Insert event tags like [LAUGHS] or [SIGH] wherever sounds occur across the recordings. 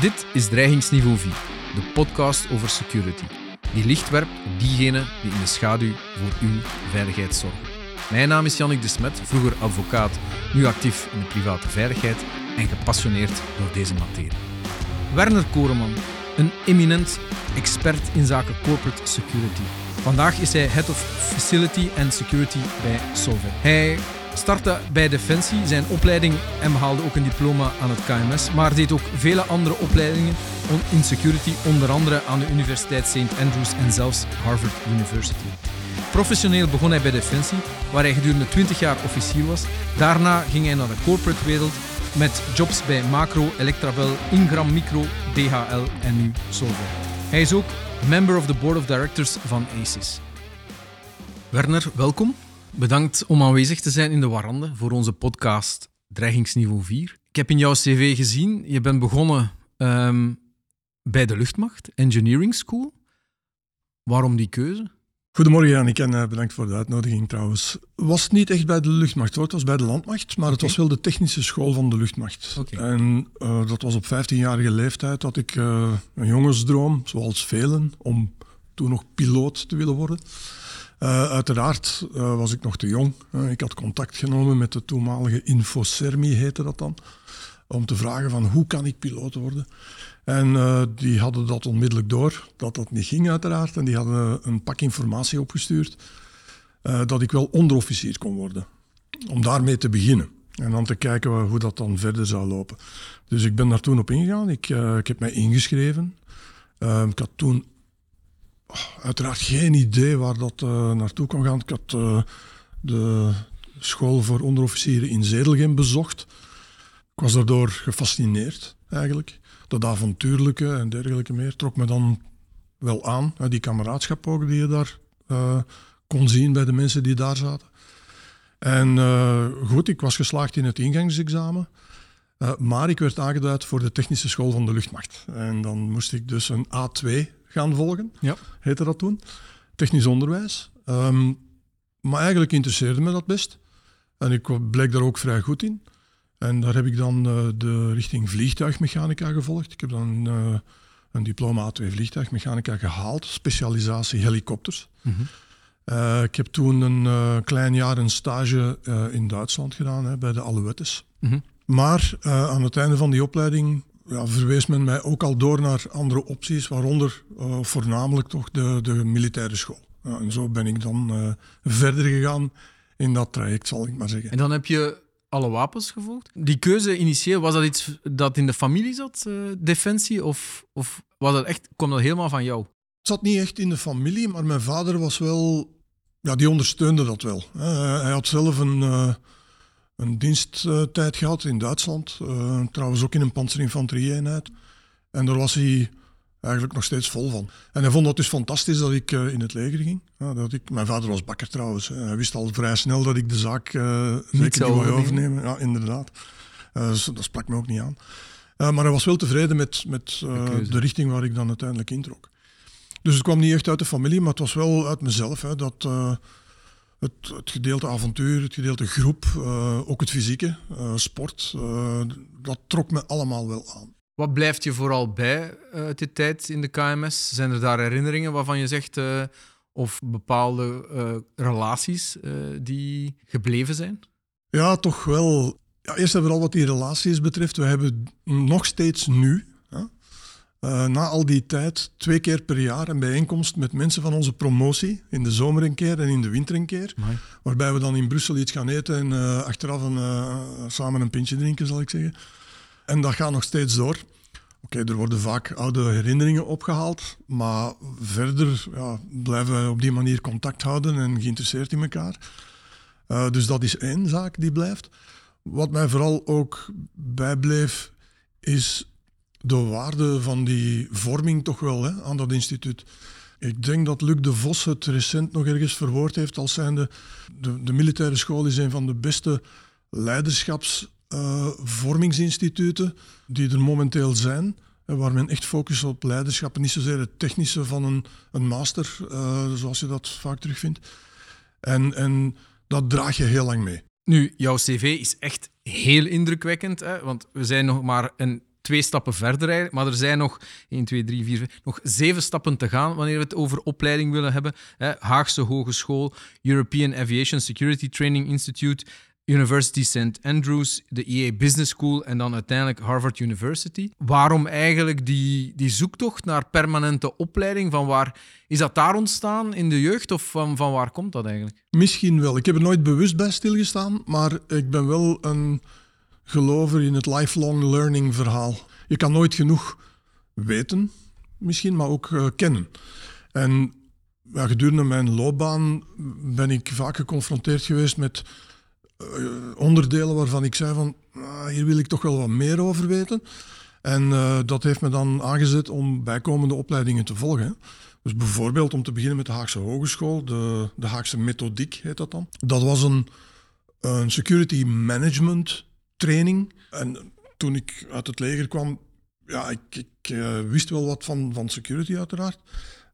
Dit is Dreigingsniveau 4, de podcast over security. Die licht werpt op diegenen die in de schaduw voor uw veiligheid zorgen. Mijn naam is Jannik de Smet, vroeger advocaat, nu actief in de private veiligheid en gepassioneerd door deze materie. Werner Koreman, een eminent expert in zaken corporate security. Vandaag is hij Head of Facility and Security bij Solvay. Hij startte bij Defensie zijn opleiding en behaalde ook een diploma aan het KMS, maar deed ook vele andere opleidingen in security, onder andere aan de Universiteit St. Andrews en zelfs Harvard University. Professioneel begon hij bij Defensie, waar hij gedurende 20 jaar officier was. Daarna ging hij naar de corporate wereld met jobs bij Macro, Electrabel, Ingram Micro, DHL en nu Solvay. Hij is ook member of the board of directors van ACES. Werner, welkom. Bedankt om aanwezig te zijn in de Warande voor onze podcast Dreigingsniveau 4. Ik heb in jouw cv gezien, je bent begonnen ehm, bij de luchtmacht, Engineering School. Waarom die keuze? Goedemorgen Janik en uh, bedankt voor de uitnodiging trouwens. Was niet echt bij de luchtmacht hoor, het was bij de landmacht, maar het was wel de technische school van de luchtmacht. En uh, dat was op 15-jarige leeftijd dat ik uh, een jongensdroom, zoals velen, om toen nog piloot te willen worden. Uh, uiteraard uh, was ik nog te jong. Uh, ik had contact genomen met de toenmalige Infocermi, heette dat dan, om te vragen van hoe kan ik piloot worden. En die hadden dat onmiddellijk door, dat dat niet ging uiteraard. En die hadden een pak informatie opgestuurd dat ik wel onderofficier kon worden. Om daarmee te beginnen. En dan te kijken hoe dat dan verder zou lopen. Dus ik ben daar toen op ingegaan. Ik, ik heb mij ingeschreven. ik had toen uiteraard geen idee waar dat uh, naartoe kon gaan. Ik had uh, de school voor onderofficieren in Zedelgem bezocht. Ik was daardoor gefascineerd, eigenlijk. Dat avontuurlijke en dergelijke meer trok me dan wel aan. Die kameraadschap ook die je daar uh, kon zien bij de mensen die daar zaten. En goed, ik was geslaagd in het ingangsexamen. maar ik werd aangeduid voor de technische school van de luchtmacht. En dan moest ik dus een A2 gaan volgen, ja. heette dat toen. Technisch onderwijs. Ehm, maar eigenlijk interesseerde me dat best. En ik bleek daar ook vrij goed in. En daar heb ik dan uh, de richting vliegtuigmechanica gevolgd. Ik heb dan uh, een diploma A2 vliegtuigmechanica gehaald, specialisatie helikopters. Mm -hmm. uh, ik heb toen een klein jaar een stage in Duitsland gedaan, hè, bij de Alouettes. Mm -hmm. Maar aan het einde van die opleiding ja, verwees men mij ook al door naar andere opties, waaronder uh, voornamelijk toch de, de militaire school. Ja, en zo ben ik dan uh, verder gegaan in dat traject, zal ik maar zeggen. En dan heb je alle wapens gevolgd. Die keuze initieel, was dat iets dat in de familie zat, uh, defensie? Of, of was dat echt, kwam dat helemaal van jou? Het zat niet echt in de familie, maar mijn vader was wel... Ja, die ondersteunde dat wel. hij had zelf een een diensttijd gehad in Duitsland. Uh, trouwens ook in een panzerinfanterie-eenheid. En daar was hij eigenlijk nog steeds vol van. En hij vond dat dus fantastisch dat ik uh, in het leger ging. Ja, dat ik, mijn vader was bakker trouwens. Hij wist al vrij snel dat ik de zaak uh, zeker niet wou overnemen. Ja, inderdaad. Dus dat sprak me ook niet aan. maar hij was wel tevreden met, met de richting waar ik dan uiteindelijk introk. Dus het kwam niet echt uit de familie, maar het was wel uit mezelf. Hè, dat het, het, gedeelte avontuur, het gedeelte groep, uh, ook het fysieke, uh, sport, uh, dat trok me allemaal wel aan. Wat blijft je vooral bij uit die tijd in de KMS? Zijn er daar herinneringen waarvan je zegt, of bepaalde relaties die gebleven zijn? Ja, toch wel. Ja, eerst en vooral wat die relaties betreft. We hebben nog steeds nu, uh, na al die tijd twee keer per jaar een bijeenkomst met mensen van onze promotie. In de zomer een keer en in de winter een keer. Amai. Waarbij we dan in Brussel iets gaan eten en uh, achteraf een, uh, samen een pintje drinken, zal ik zeggen. En dat gaat nog steeds door. Oké, okay, er worden vaak oude herinneringen opgehaald, maar verder ja, blijven we op die manier contact houden en geïnteresseerd in elkaar. dus dat is één zaak die blijft. Wat mij vooral ook bijbleef, is de waarde van die vorming toch wel hè, aan dat instituut. Ik denk dat Luc de Vos het recent nog ergens verwoord heeft als zijnde de, de militaire school is een van de beste leiderschapsvormingsinstituten uh, die er momenteel zijn. Waar men echt focust op leiderschap en niet zozeer het technische van een, een master, uh, zoals je dat vaak terugvindt. En, en dat draag je heel lang mee. Nu, jouw cv is echt heel indrukwekkend, hè? want we zijn nog maar een twee stappen verder. Maar er zijn nog 1, 2, 3, 4, nog zeven stappen te gaan wanneer we het over opleiding willen hebben. Haagse Hogeschool, European Aviation Security Training Institute, University St. Andrews, de EA Business School en dan uiteindelijk Harvard University. Waarom eigenlijk die, die zoektocht naar permanente opleiding? Van waar, is dat daar ontstaan in de jeugd of van, van waar komt dat eigenlijk? Misschien wel. Ik heb er nooit bewust bij stilgestaan, maar ik ben wel een gelover in het lifelong learning verhaal. Je kan nooit genoeg weten, misschien, maar ook uh, kennen. En ja, gedurende mijn loopbaan ben ik vaak geconfronteerd geweest met uh, onderdelen waarvan ik zei van ah, hier wil ik toch wel wat meer over weten. En uh, dat heeft me dan aangezet om bijkomende opleidingen te volgen. Dus bijvoorbeeld om te beginnen met de Haagse Hogeschool, de, de Haagse Methodiek heet dat dan. Dat was een, een security management training. En toen ik uit het leger kwam, ja, ik, ik uh, wist wel wat van, van security uiteraard.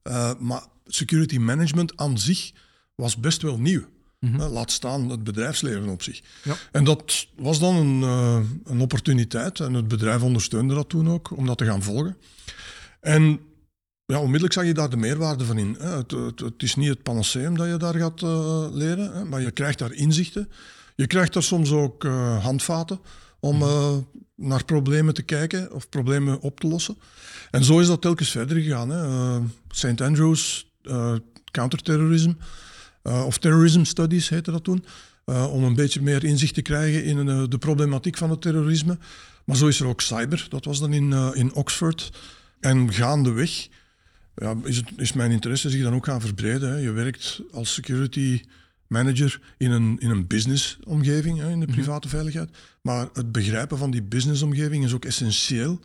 Uh, maar security management aan zich was best wel nieuw. Mm -hmm. Laat staan het bedrijfsleven op zich. Ja. En dat was dan een, uh, een opportuniteit. En het bedrijf ondersteunde dat toen ook, om dat te gaan volgen. En ja, onmiddellijk zag je daar de meerwaarde van in. Het, het, het is niet het panaceum dat je daar gaat uh, leren, maar je krijgt daar inzichten. Je krijgt daar soms ook uh, handvaten om uh, naar problemen te kijken of problemen op te lossen. En zo is dat telkens verder gegaan. Uh, St. Andrews, counterterrorism, of terrorism studies heette dat toen. om een beetje meer inzicht te krijgen in de problematiek van het terrorisme. Maar zo is er ook cyber, dat was dan in, in Oxford. En gaandeweg ja, is, het, is mijn interesse zich dan ook gaan verbreden. Hè. Je werkt als security manager in een, in een businessomgeving, in de mhm. private veiligheid. Maar het begrijpen van die businessomgeving is ook essentieel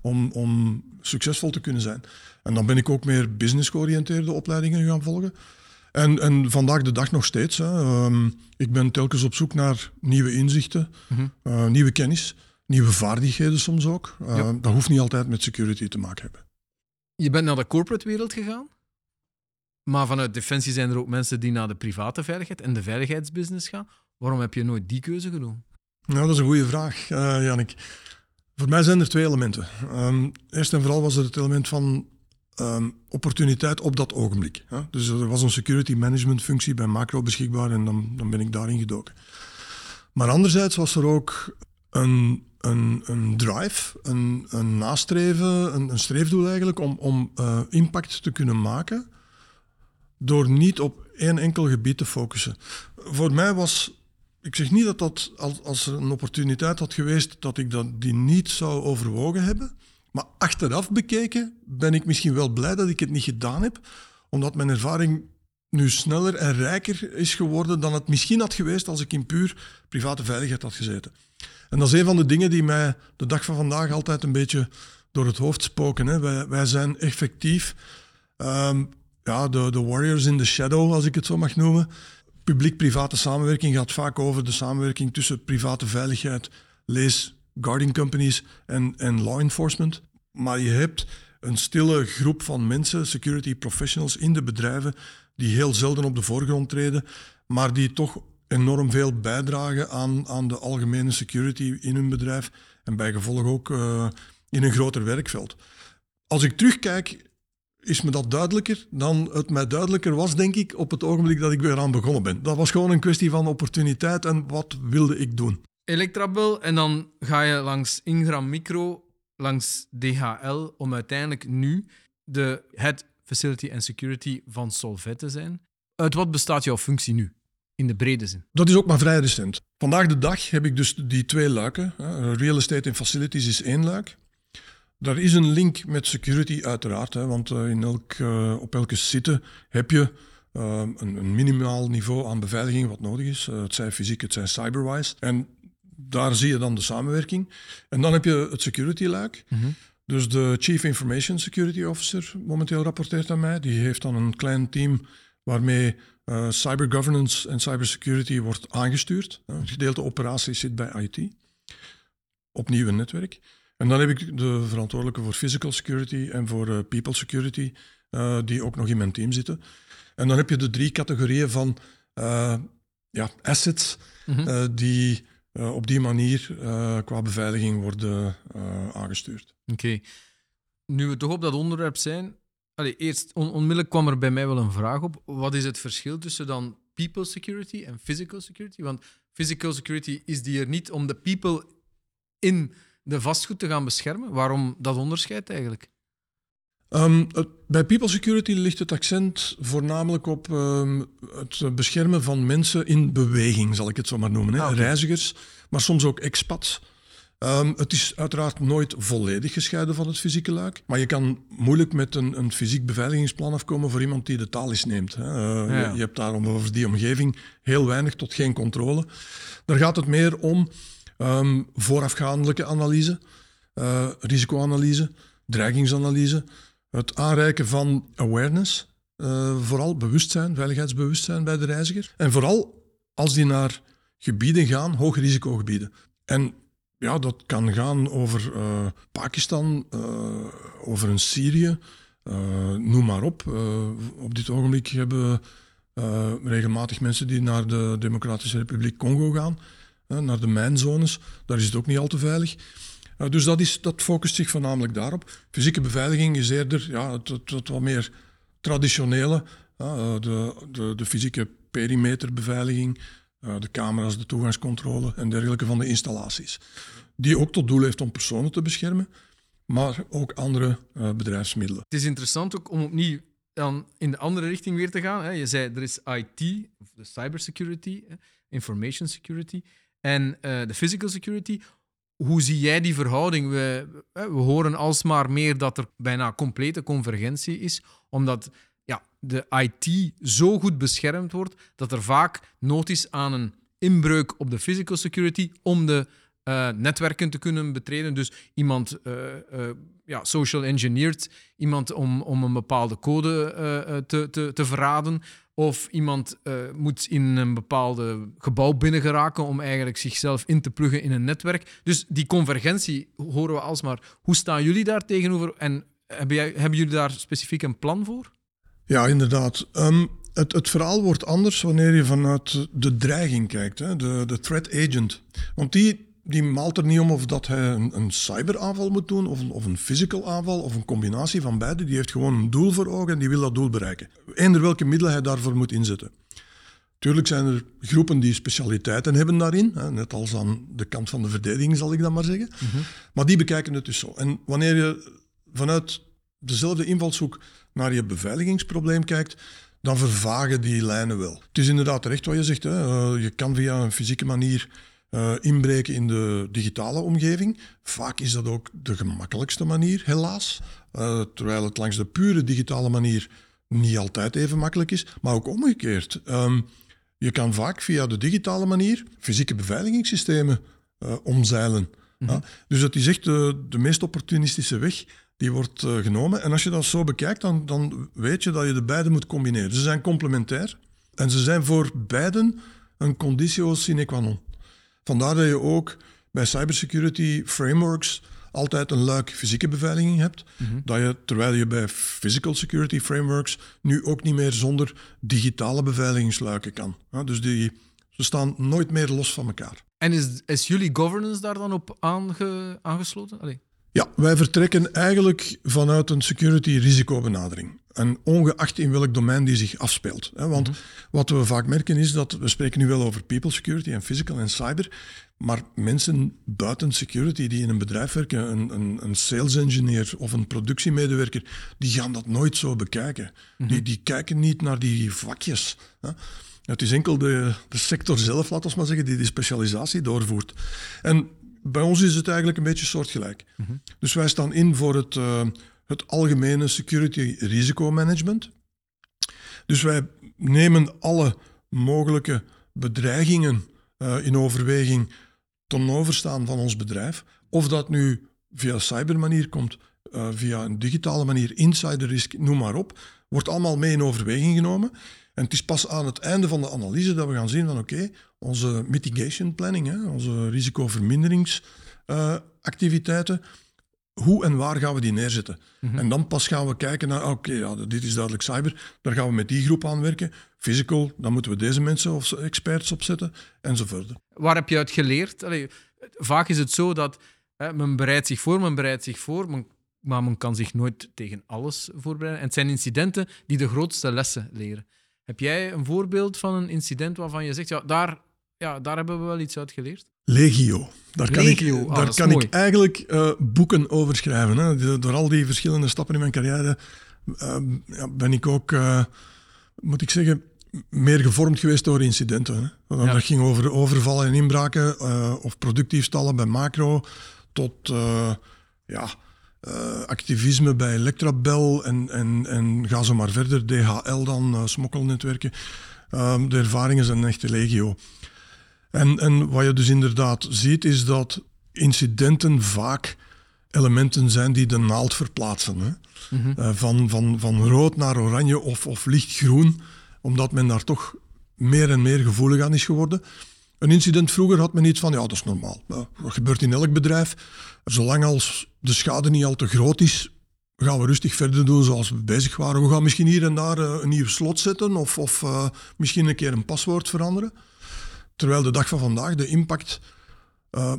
om, om succesvol te kunnen zijn. En dan ben ik ook meer business georiënteerde opleidingen gaan volgen. En, en vandaag de dag nog steeds. Hè. Um, ik ben telkens op zoek naar nieuwe inzichten, mm uh, nieuwe kennis, nieuwe vaardigheden soms ook. Uh, ja. Dat hoeft niet altijd met security te maken hebben. Je bent naar de corporate wereld gegaan? Maar vanuit Defensie zijn er ook mensen die naar de private veiligheid en de veiligheidsbusiness gaan. Waarom heb je nooit die keuze genomen? Nou, dat is een goede vraag, uh. Voor mij zijn er twee elementen. Um, eerst en vooral was er het element van um, opportuniteit op dat ogenblik. Hè? Dus er was een security management functie bij Macro beschikbaar en dan, dan ben ik daarin gedoken. Maar anderzijds was er ook een, een, een drive, een, een nastreven, een, een streefdoel eigenlijk om, om uh, impact te kunnen maken door niet op één enkel gebied te focussen. Voor mij was, ik zeg niet dat dat als, er een opportuniteit had geweest, dat ik dat, die niet zou overwogen hebben. Maar achteraf bekeken ben ik misschien wel blij dat ik het niet gedaan heb, omdat mijn ervaring nu sneller en rijker is geworden dan het misschien had geweest als ik in puur private veiligheid had gezeten. En dat is een van de dingen die mij de dag van vandaag altijd een beetje door het hoofd spoken. Wij, wij zijn effectief um, ja, de, warriors in the shadow, als ik het zo mag noemen. Publiek-private samenwerking gaat vaak over de samenwerking tussen private veiligheid, lees guarding companies en, en law enforcement. Maar je hebt een stille groep van mensen, security professionals in de bedrijven, die heel zelden op de voorgrond treden, maar die toch enorm veel bijdragen aan, aan de algemene security in hun bedrijf en bij gevolg ook uh, in een groter werkveld. Als ik terugkijk is me dat duidelijker dan het mij duidelijker was, denk ik, op het ogenblik dat ik weer aan begonnen ben. Dat was gewoon een kwestie van opportuniteit en wat wilde ik doen. Electrabel en dan ga je langs Ingram Micro, langs DHL, om uiteindelijk nu de Head Facility and Security van Solvet te zijn. Uit wat bestaat jouw functie nu? In de brede zin. Dat is ook maar vrij recent. Vandaag de dag heb ik dus die twee luiken. Real estate en facilities is één luik. Daar is een link met security uiteraard, hè, want uh, in elk, uh, op elke site heb je uh, een, een, minimaal niveau aan beveiliging wat nodig is. het zij fysiek, het zij cyberwise. En daar zie je dan de samenwerking. En dan heb je het security-luik. Mm -hmm. Dus de Chief Information Security Officer momenteel rapporteert aan mij. Die heeft dan een klein team waarmee uh, cybergovernance en cybersecurity wordt aangestuurd. Het gedeelte operaties zit bij IT. Opnieuw een netwerk. En dan heb ik de verantwoordelijke voor physical security en voor uh, people security, uh, die ook nog in mijn team zitten. En dan heb je de drie categorieën van uh, ja, assets, mm -hmm. die op die manier qua beveiliging worden aangestuurd. Oké. Nu we toch op dat onderwerp zijn, Allee, eerst onmiddellijk kwam er bij mij wel een vraag op. Wat is het verschil tussen dan people security en physical security? Want physical security is die er niet om de people in de vastgoed te gaan beschermen. Waarom dat onderscheid eigenlijk? Um, bij people security ligt het accent voornamelijk op um, het beschermen van mensen in beweging, zal ik het zo maar noemen. Hè? Ah, Reizigers, maar soms ook expats. Um, het is uiteraard nooit volledig gescheiden van het fysieke luik. Maar je kan moeilijk met een, een fysiek beveiligingsplan afkomen voor iemand die de taal eens neemt. Hè. Uh, je, je, hebt daarom over die omgeving heel weinig tot geen controle. Daar gaat het meer om um, voorafgaandelijke analyse, uh, risicoanalyse, dreigingsanalyse, het aanreiken van awareness, uh, vooral bewustzijn, veiligheidsbewustzijn bij de reiziger. En vooral als die naar gebieden gaan, hoogrisicogebieden. En ja, dat kan gaan over uh, Pakistan, over een Syrië, noem maar op. op dit ogenblik hebben we regelmatig mensen die naar de Democratische Republiek Congo gaan, naar de mijnzones. Daar is het ook niet al te veilig. dus dat, is, dat focust zich voornamelijk daarop. Fysieke beveiliging is eerder ja, het, wat meer traditionele, de, de, de fysieke perimeterbeveiliging, uh, de camera's, de toegangscontrole en dergelijke van de installaties. Die ook tot doel heeft om personen te beschermen, maar ook andere bedrijfsmiddelen. Het is interessant ook om opnieuw dan in de andere richting weer te gaan. Je zei er is IT, de cybersecurity, information security en uh, de physical security. Hoe zie jij die verhouding? We, we horen alsmaar meer dat er bijna complete convergentie is, omdat de IT zo goed beschermd wordt dat er vaak nood is aan een inbreuk op de physical security om de uh, netwerken te kunnen betreden. Dus iemand ja, social engineert, iemand om, om een bepaalde code te, te, te verraden. Of iemand moet in een bepaald gebouw binnengeraken om eigenlijk zichzelf in te pluggen in een netwerk. Dus die convergentie horen we alsmaar. Hoe staan jullie daar tegenover en hebben, jij, hebben jullie daar specifiek een plan voor? Ja, inderdaad. Ehm, het, het, verhaal wordt anders wanneer je vanuit de dreiging kijkt, hè? De, de threat agent. Want die, die maalt er niet om of dat hij een, een cyberaanval moet doen, of een, of een physical aanval, of een combinatie van beide. Die heeft gewoon een doel voor ogen en die wil dat doel bereiken. Eender welke middelen hij daarvoor moet inzetten. Tuurlijk zijn er groepen die specialiteiten hebben daarin, hè, net als aan de kant van de verdediging zal ik dat maar zeggen. Mhm. Maar die bekijken het dus zo. En wanneer je vanuit dezelfde invalshoek naar je beveiligingsprobleem kijkt, dan vervagen die lijnen wel. Het is inderdaad terecht wat je zegt. Hè. Eh, je kan via een fysieke manier uh, inbreken in de digitale omgeving. Vaak is dat ook de gemakkelijkste manier, helaas. Uh, terwijl het langs de pure digitale manier niet altijd even makkelijk is, maar ook omgekeerd. Um, je kan vaak via de digitale manier fysieke beveiligingssystemen omzeilen. Mm -hmm. Dus dat is echt de, de meest opportunistische weg die wordt genomen. En als je dat zo bekijkt, dan, dan weet je dat je de beide moet combineren. Ze zijn complementair en ze zijn voor beiden een conditio sine qua non. Vandaar dat je ook bij cybersecurity frameworks altijd een luik fysieke beveiliging hebt. Mhm. dat je, terwijl je bij physical security frameworks nu ook niet meer zonder digitale beveiligingsluiken kan. Ja, dus die, ze staan nooit meer los van elkaar. En is, is jullie governance daar dan op aange, aangesloten? Allee. Ja, wij vertrekken eigenlijk vanuit een security risicobenadering. En ongeacht in welk domein die zich afspeelt. Want mhm. wat we vaak merken is dat we spreken nu wel over people security en physical en cyber. Maar mensen buiten security die in een bedrijf werken, een, een, een sales engineer of een productiemedewerker, die gaan dat nooit zo bekijken. die, mhm. die kijken niet naar die vakjes. Hè. Het is enkel de, de sector zelf, laten we maar zeggen, die die specialisatie doorvoert. En bij ons is het eigenlijk een beetje soortgelijk. Mm Dus wij staan in voor het, uh, het algemene security risicomanagement. Dus wij nemen alle mogelijke bedreigingen uh, in overweging ten overstaan van ons bedrijf. Of dat nu via cybermanier komt, uh, via een digitale manier, insider risk, noem maar op, wordt allemaal mee in overweging genomen. En het is pas aan het einde van de analyse dat we gaan zien van oké, onze mitigation planning, hè, onze risicoverminderingsactiviteiten, hoe en waar gaan we die neerzetten? Mhm. En dan pas gaan we kijken naar, oké, ja, dit is duidelijk cyber, daar gaan we met die groep aan werken. Physical, dan moeten we deze mensen of experts opzetten, enzovoort. Waar heb je uit geleerd? vaak is het zo dat hè, men bereidt zich voor, men bereidt zich voor, maar men kan zich nooit tegen alles voorbereiden. En het zijn incidenten die de grootste lessen leren. Heb jij een voorbeeld van een incident waarvan je zegt, ja, daar, ja, daar hebben we wel iets uit geleerd? Legio. Daar kan ik, ah, daar kan ik eigenlijk uh, boeken over schrijven. Hè. Door al die verschillende stappen in mijn carrière uh, ja, ben ik ook, uh, moet ik zeggen, meer gevormd geweest door incidenten. Hè. Dat ging over overvallen en inbraken of productiefstallen bij macro tot ja, activisme bij Electrabel en, en, en ga zo maar verder, DHL dan, smokkelnetwerken. Ehm, de ervaringen zijn echt legio. En, en wat je dus inderdaad ziet, is dat incidenten vaak elementen zijn die de naald verplaatsen. Hè? Mhm. Eh, van, van, van rood naar oranje of, of lichtgroen, omdat men daar toch meer en meer gevoelig aan is geworden. Een incident vroeger had men iets van, ja, dat is normaal. dat gebeurt in elk bedrijf. Zolang als de schade niet al te groot is, gaan we rustig verder doen zoals we bezig waren. We gaan misschien hier en daar eh, een nieuw slot zetten of, of uh, misschien een keer een paswoord veranderen. Terwijl de dag van vandaag de impact uh,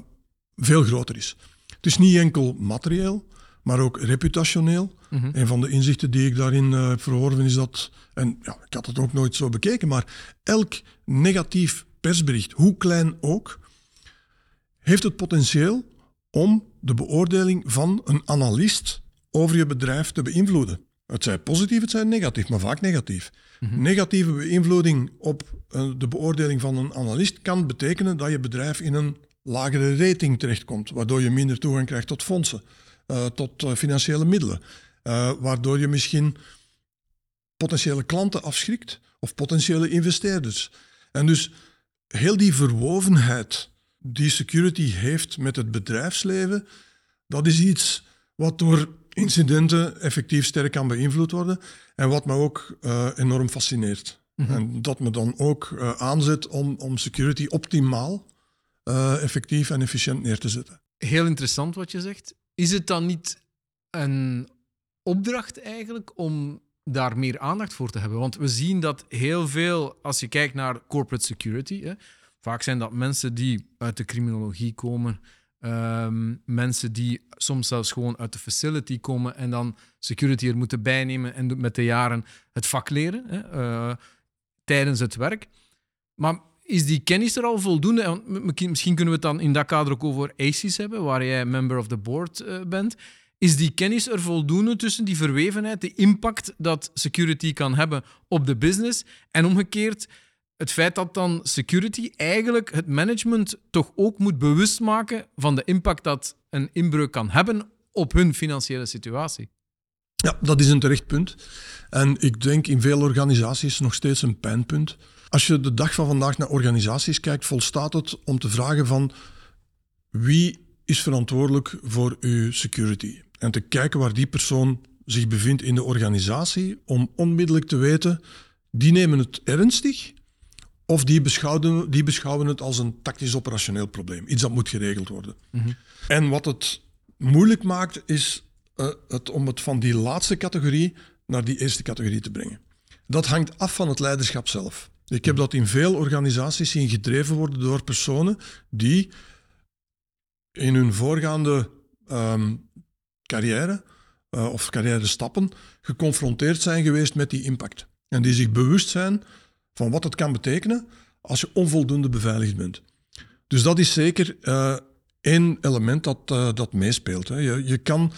veel groter is. Het is niet enkel materieel, maar ook reputationeel. Mm Een van de inzichten die ik daarin uh, heb verworven is dat, en ja, ik had het ook nooit zo bekeken, maar elk negatief persbericht, hoe klein ook, heeft het potentieel om de beoordeling van een analist over je bedrijf te beïnvloeden. Het zij positief, het zij negatief, maar vaak negatief. Mhm. Negatieve beïnvloeding op eh, de beoordeling van een analist kan betekenen dat je bedrijf in een lagere rating terechtkomt, waardoor je minder toegang krijgt tot fondsen, uh, tot uh, financiële middelen, waardoor je misschien potentiële klanten afschrikt of potentiële investeerders. En dus heel die verwovenheid die security heeft met het bedrijfsleven, dat is iets wat door incidenten effectief sterk kan beïnvloed worden. En wat me ook uh, enorm fascineert. Mhm. En dat me dan ook uh, aanzet om, om security optimaal, uh, effectief en efficiënt neer te zetten. Heel interessant wat je zegt. Is het dan niet een opdracht eigenlijk om daar meer aandacht voor te hebben? Want we zien dat heel veel, als je kijkt naar corporate security, hè, vaak zijn dat mensen die uit de criminologie komen, Ehm, mensen die soms zelfs gewoon uit de facility komen en dan security er moeten bijnemen en met de jaren het vak leren hè, uh, tijdens het werk. Maar is die kennis er al voldoende? Misschien kunnen we het dan in dat kader ook over ACES hebben, waar jij member of the board uh, bent. Is die kennis er voldoende tussen die verwevenheid, de impact dat security kan hebben op de business en omgekeerd? het feit dat dan security eigenlijk het management toch ook moet bewust maken van de impact dat een inbreuk kan hebben op hun financiële situatie. Ja, dat is een terecht punt. En ik denk in veel organisaties nog steeds een pijnpunt. Als je de dag van vandaag naar organisaties kijkt, volstaat het om te vragen van wie is verantwoordelijk voor uw security? En te kijken waar die persoon zich bevindt in de organisatie, om onmiddellijk te weten, die nemen het ernstig of die beschouwen, die beschouwen het als een tactisch-operationeel probleem. Iets dat moet geregeld worden. Mhm. En wat het moeilijk maakt, is uh, het, om het van die laatste categorie naar die eerste categorie te brengen. Dat hangt af van het leiderschap zelf. Ik heb dat in veel organisaties zien gedreven worden door personen die in hun voorgaande um, carrière uh, of carrière stappen geconfronteerd zijn geweest met die impact. En die zich bewust zijn van wat het kan betekenen als je onvoldoende beveiligd bent. Dus dat is zeker uh, één element dat, uh, dat meespeelt. Hè. Je, je kan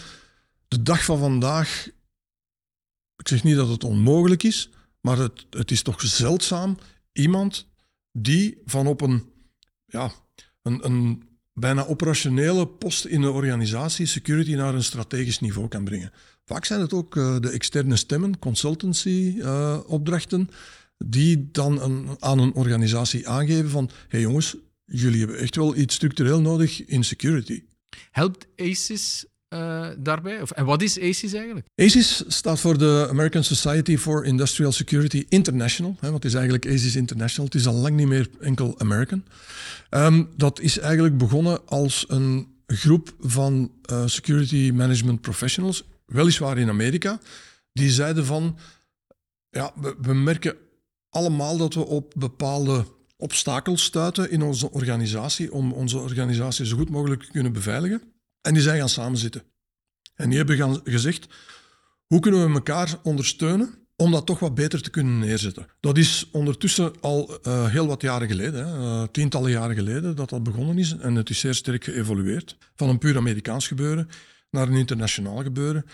de dag van vandaag, ik zeg niet dat het onmogelijk is, maar het, het is toch zeldzaam iemand die van op een, ja, een, een bijna operationele post in de organisatie security naar een strategisch niveau kan brengen. Vaak zijn het ook uh, de externe stemmen, consultancy-opdrachten, die dan aan een organisatie aangeven van hey jongens, jullie hebben echt wel iets structureel nodig in security. Helpt ACES uh, daarbij? Of, en wat is ACES eigenlijk? ACES staat voor de American Society for Industrial Security International. Hè, wat is eigenlijk ACES International? Het is al lang niet meer enkel American. Um, dat is eigenlijk begonnen als een groep van uh, security management professionals, weliswaar in Amerika, die zeiden van, ja, we, we merken allemaal dat we op bepaalde obstakels stuiten in onze organisatie om onze organisatie zo goed mogelijk te kunnen beveiligen. En die zijn gaan samenzitten. En die hebben gaan gezegd, hoe kunnen we elkaar ondersteunen om dat toch wat beter te kunnen neerzetten? Dat is ondertussen al uh, heel wat jaren geleden, hè, uh, tientallen jaren geleden, dat dat begonnen is. En het is zeer sterk geëvolueerd. Van een puur Amerikaans gebeuren naar een internationaal gebeuren.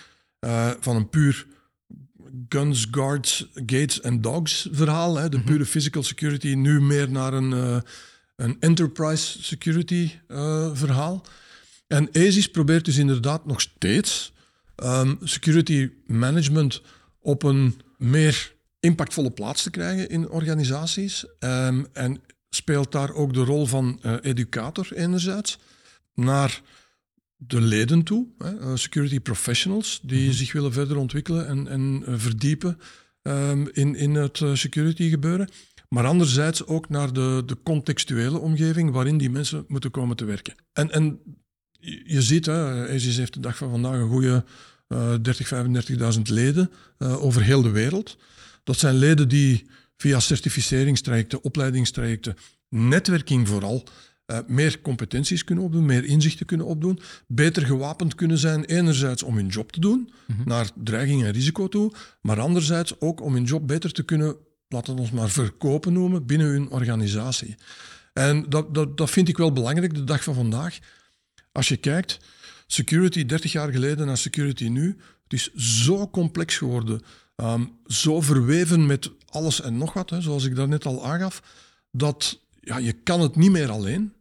Uh, van een puur guns, guards, gates en dogs verhaal. Hè, de mhm. pure physical security, nu meer naar een, een enterprise security verhaal. En ASIS probeert dus inderdaad nog steeds um, security management op een meer impactvolle plaats te krijgen in organisaties. Um, en speelt daar ook de rol van uh, educator enerzijds naar de leden toe, hè, eh, security professionals, die mhm. zich willen verder ontwikkelen en, en uh, verdiepen um, in, in het security gebeuren. Maar anderzijds ook naar de, de contextuele omgeving waarin die mensen moeten komen te werken. En, en je ziet, hè, ASIS heeft de dag van vandaag een goede uh, 30, 35.000 leden over heel de wereld. Dat zijn leden die via certificeringstrajecten, opleidingstrajecten, netwerking vooral, uh, meer competenties kunnen opdoen, meer inzichten kunnen opdoen, beter gewapend kunnen zijn, enerzijds om hun job te doen, mhm. naar dreiging en risico toe, maar anderzijds ook om hun job beter te kunnen, laten we ons maar verkopen noemen, binnen hun organisatie. En dat, dat, dat vind ik wel belangrijk de dag van vandaag. Als je kijkt, security 30 jaar geleden naar security nu, het is zo complex geworden, um, zo verweven met alles en nog wat, hè, zoals ik daarnet al aangaf, dat ja, je kan het niet meer alleen.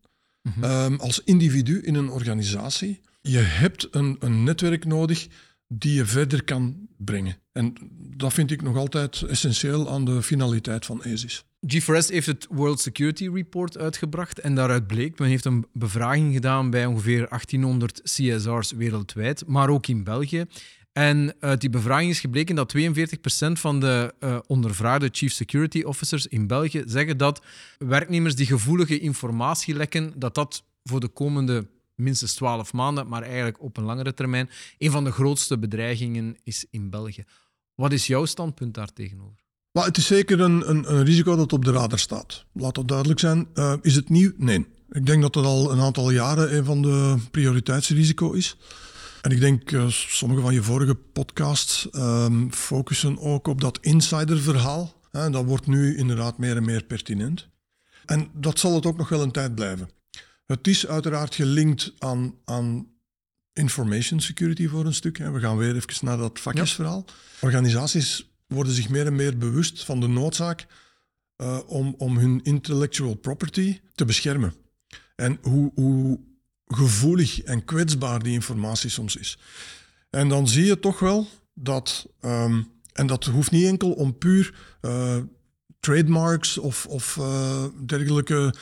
Ehm, als individu in een organisatie. Je hebt een, een netwerk nodig die je verder kan brengen. En dat vind ik nog altijd essentieel aan de finaliteit van ASIS. G4S heeft het World Security Report uitgebracht en daaruit bleek, men heeft een bevraging gedaan bij ongeveer 1800 CSR's wereldwijd, maar ook in België. En uit die bevraging is gebleken dat 42% van de uh, ondervraagde Chief Security Officers in België zeggen dat werknemers die gevoelige informatie lekken, dat dat voor de komende minstens 12 maanden, maar eigenlijk op een langere termijn, een van de grootste bedreigingen is in België. Wat is jouw standpunt daar tegenover? Maar het is zeker een, een, een, risico dat op de radar staat. Laat dat duidelijk zijn. Uh, is het nieuw? Nee. Ik denk dat het al een aantal jaren een van de prioriteitsrisico is. En ik denk, uh, sommige van je vorige podcasts um, focussen ook op dat insiderverhaal. Hè, dat wordt nu inderdaad meer en meer pertinent. En dat zal het ook nog wel een tijd blijven. Het is uiteraard gelinkt aan, aan information security voor een stuk. Hè. We gaan weer even naar dat vakjesverhaal. Organisaties worden zich meer en meer bewust van de noodzaak uh, om, om hun intellectual property te beschermen. En hoe, hoe gevoelig en kwetsbaar die informatie soms is. En dan zie je toch wel dat, um, en dat hoeft niet enkel om puur uh, trademarks of, of uh, dergelijke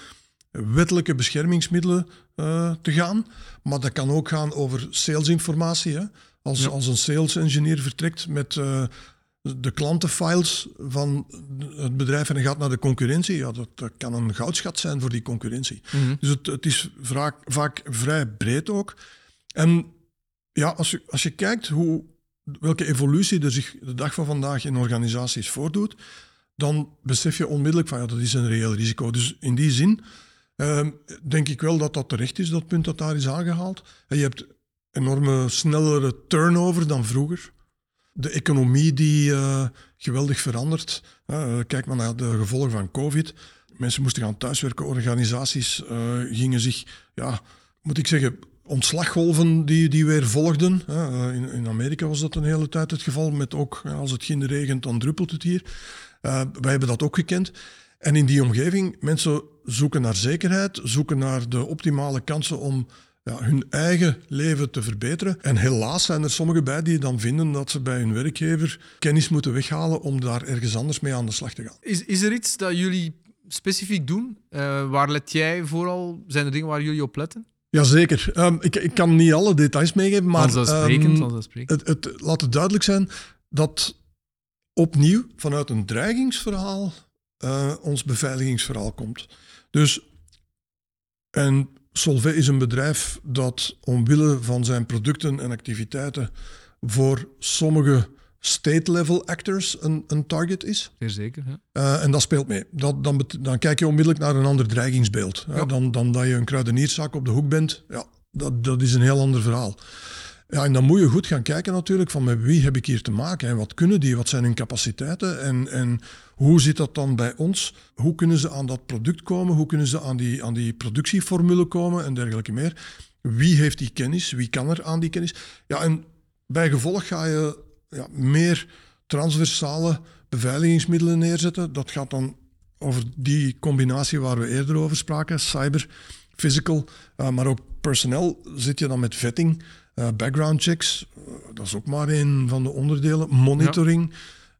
wettelijke beschermingsmiddelen uh, te gaan, maar dat kan ook gaan over salesinformatie. Hè? Als, ja. als een sales engineer vertrekt met de klantenfiles van het bedrijf en gaat naar de concurrentie, ja, dat, kan een goudschat zijn voor die concurrentie. Mhm. Dus het, het is vaak, vaak vrij breed ook. En ja, als je, als je kijkt hoe, welke evolutie er zich de dag van vandaag in organisaties voordoet, dan besef je onmiddellijk van ja, dat is een reëel risico. Dus in die zin uh, denk ik wel dat dat terecht is, dat punt dat daar is aangehaald. En je hebt enorme snellere turnover dan vroeger de economie die uh, geweldig verandert. Uh, kijk maar naar de gevolgen van COVID. Mensen moesten gaan thuiswerken, organisaties uh, gingen zich, ja, moet ik zeggen, ontslaggolven die, die weer volgden. In, in, Amerika was dat een hele tijd het geval, met ook als het geen regent, dan druppelt het hier. wij hebben dat ook gekend. En in die omgeving, mensen zoeken naar zekerheid, zoeken naar de optimale kansen om ja, hun eigen leven te verbeteren. En helaas zijn er sommigen bij die dan vinden dat ze bij hun werkgever kennis moeten weghalen om daar ergens anders mee aan de slag te gaan. Is, is er iets dat jullie specifiek doen? Uh, waar let jij vooral? Zijn er dingen waar jullie op letten? Jazeker. Um, ik, ik kan niet alle details meegeven, maar vanzelfsprekend, um, het, het, laat het duidelijk zijn dat opnieuw vanuit een dreigingsverhaal uh, ons beveiligingsverhaal komt. Dus, en Solvay is een bedrijf dat omwille van zijn producten en activiteiten voor sommige state-level actors een, een target is. Zeer zeker. Ja. Uh, en dat speelt mee. Dat, dan, dan kijk je onmiddellijk naar een ander dreigingsbeeld. Ja. Dan, dan dat je een kruidenierszaak op de hoek bent. Ja, dat, dat is een heel ander verhaal. Ja, en dan moet je goed gaan kijken natuurlijk van met wie heb ik hier te maken en wat kunnen die, wat zijn hun capaciteiten en, en hoe zit dat dan bij ons? Hoe kunnen ze aan dat product komen? Hoe kunnen ze aan die, aan die productieformule komen en dergelijke meer? Wie heeft die kennis? Wie kan er aan die kennis? Ja, en bij gevolg ga je ja, meer transversale beveiligingsmiddelen neerzetten. Dat gaat dan over die combinatie waar we eerder over spraken, cyber, physical, uh, maar ook personeel zit je dan met vetting, uh, background checks, uh, dat is ook maar een van de onderdelen, monitoring.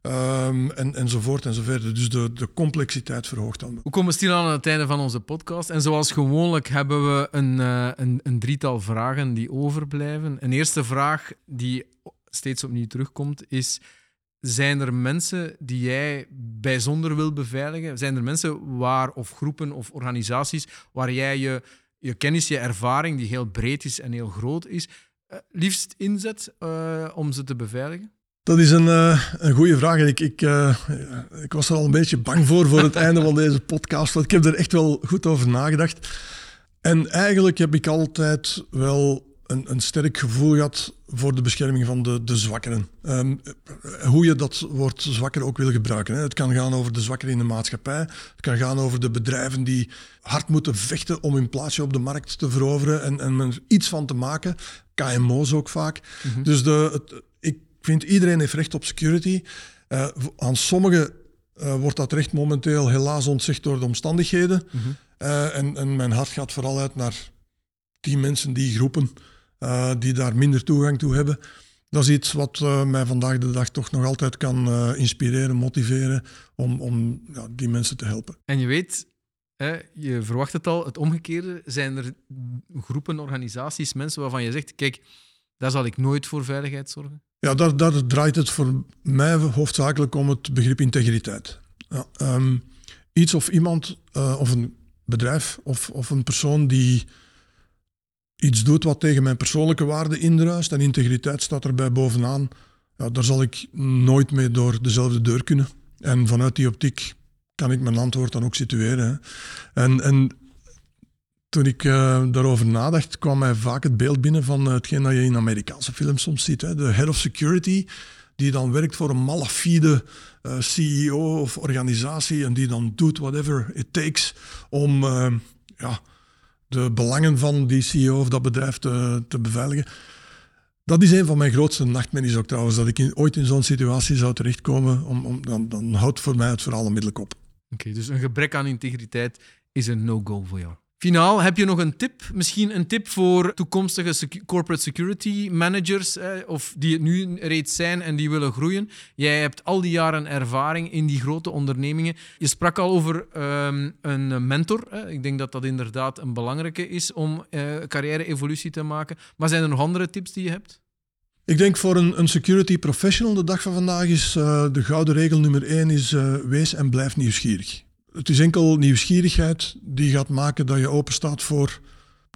Um, en, enzovoort enzovoort. Dus de, de complexiteit verhoogt dan. We komen stil aan het einde van onze podcast. En zoals gewoonlijk hebben we een, uh, een, een, drietal vragen die overblijven. Een eerste vraag die steeds opnieuw terugkomt is... Zijn er mensen die jij bijzonder wil beveiligen? Zijn er mensen waar, of groepen of organisaties waar jij je, je kennis, je ervaring, die heel breed is en heel groot is, uh, liefst inzet uh, om ze te beveiligen? Dat is een, uh, een goede vraag. ik, ik, uh, ik was er al een beetje bang voor voor het [LAUGHS] einde van deze podcast. Want ik heb er echt wel goed over nagedacht. En eigenlijk heb ik altijd wel een, een sterk gevoel gehad voor de bescherming van de, de zwakkeren. Um, hoe je dat woord zwakker ook wil gebruiken. Hè. Het kan gaan over de zwakkeren in de maatschappij. Het kan gaan over de bedrijven die hard moeten vechten om hun plaatsje op de markt te veroveren en, en er iets van te maken. KMO's ook vaak. Mm -hmm. Dus de, het, vind iedereen heeft recht op security. Uh, aan sommigen uh, wordt dat recht momenteel helaas ontzegd door de omstandigheden. Mm -hmm. uh, en, en mijn hart gaat vooral uit naar die mensen, die groepen die daar minder toegang toe hebben. Dat is iets wat mij vandaag de dag toch nog altijd kan inspireren, motiveren om, om ja, die mensen te helpen. En je weet, hè, je verwacht het al, het omgekeerde. Zijn er groepen, organisaties, mensen waarvan je zegt, kijk, daar zal ik nooit voor veiligheid zorgen? Ja, daar, draait het voor mij hoofdzakelijk om het begrip integriteit. Ja, um, iets of iemand, of een bedrijf of, of een persoon die iets doet wat tegen mijn persoonlijke waarden indruist en integriteit staat erbij bovenaan, ja, daar zal ik nooit mee door dezelfde deur kunnen. En vanuit die optiek kan ik mijn antwoord dan ook situeren. En, en toen ik uh, daarover nadacht, kwam mij vaak het beeld binnen van hetgeen dat je in Amerikaanse films soms ziet. Hè. De head of security, die dan werkt voor een malafide uh, CEO of organisatie en die dan doet whatever it takes om ja, de belangen van die CEO of dat bedrijf te, te beveiligen. Dat is een van mijn grootste nachtmerries ook trouwens, dat ik ooit in zo'n situatie zou terechtkomen. Om, om, dan, dan houdt voor mij het verhaal onmiddellijk op. Oké, dus een gebrek aan integriteit is een no-go voor jou. Finaal, heb je nog een tip? Misschien een tip voor toekomstige corporate security managers, eh, of die het nu reeds zijn en die willen groeien. Jij hebt al die jaren ervaring in die grote ondernemingen. Je sprak al over um, een mentor. Eh. Ik denk dat dat inderdaad een belangrijke is om uh, carrière-evolutie te maken. Maar zijn er nog andere tips die je hebt? Ik denk voor een, een security professional de dag van vandaag is uh, de gouden regel nummer één is uh, wees en blijf nieuwsgierig. Het is enkel nieuwsgierigheid die gaat maken dat je openstaat voor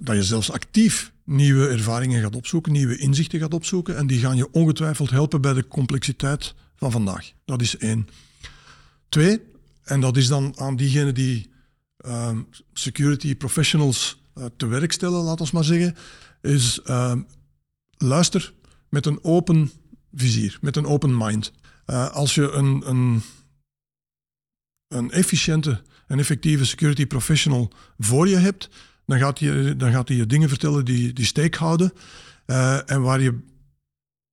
dat je zelfs actief nieuwe ervaringen gaat opzoeken, nieuwe inzichten gaat opzoeken. En die gaan je ongetwijfeld helpen bij de complexiteit van vandaag. Dat is één. Twee, en dat is dan aan diegenen die uh, security professionals uh, te werk stellen, laat ons maar zeggen, is uh, luister met een open vizier, met een open mind. Uh, als je een, een een efficiënte en effectieve security professional voor je hebt, dan gaat hij, dan gaat hij je dingen vertellen die, die steek houden uh, en waar je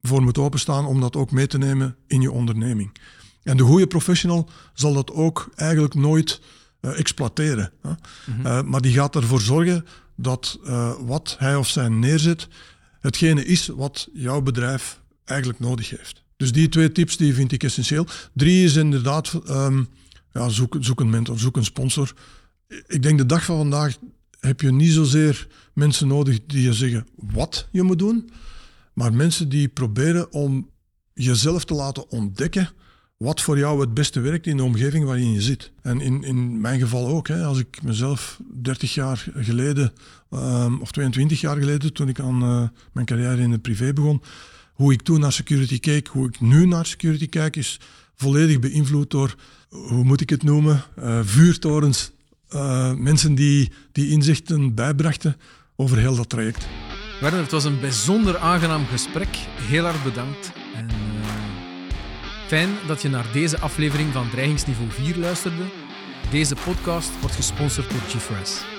voor moet openstaan om dat ook mee te nemen in je onderneming. En de goede professional zal dat ook eigenlijk nooit uh, exploiteren. Hè? Mm-hmm. uh, maar die gaat ervoor zorgen dat wat hij of zij neerzet, hetgene is wat jouw bedrijf eigenlijk nodig heeft. Dus die twee tips die vind ik essentieel. Drie is inderdaad um, ja, zoek, een mentor, zoek een sponsor. Ik denk de dag van vandaag heb je niet zozeer mensen nodig die je zeggen wat je moet doen, maar mensen die proberen om jezelf te laten ontdekken wat voor jou het beste werkt in de omgeving waarin je zit. En in, in mijn geval ook. Hè, als ik mezelf 30 jaar geleden, ehm, of 22 jaar geleden, toen ik aan uh, mijn carrière in de privé begon, hoe ik toen naar security keek, hoe ik nu naar security kijk, is volledig beïnvloed door, hoe moet ik het noemen, uh, vuurtorens. Uh, mensen die, die inzichten bijbrachten over heel dat traject. Werner, het was een bijzonder aangenaam gesprek. Heel erg bedankt. En uh, fijn dat je naar deze aflevering van Dreigingsniveau 4 luisterde. Deze podcast wordt gesponsord door GeForce.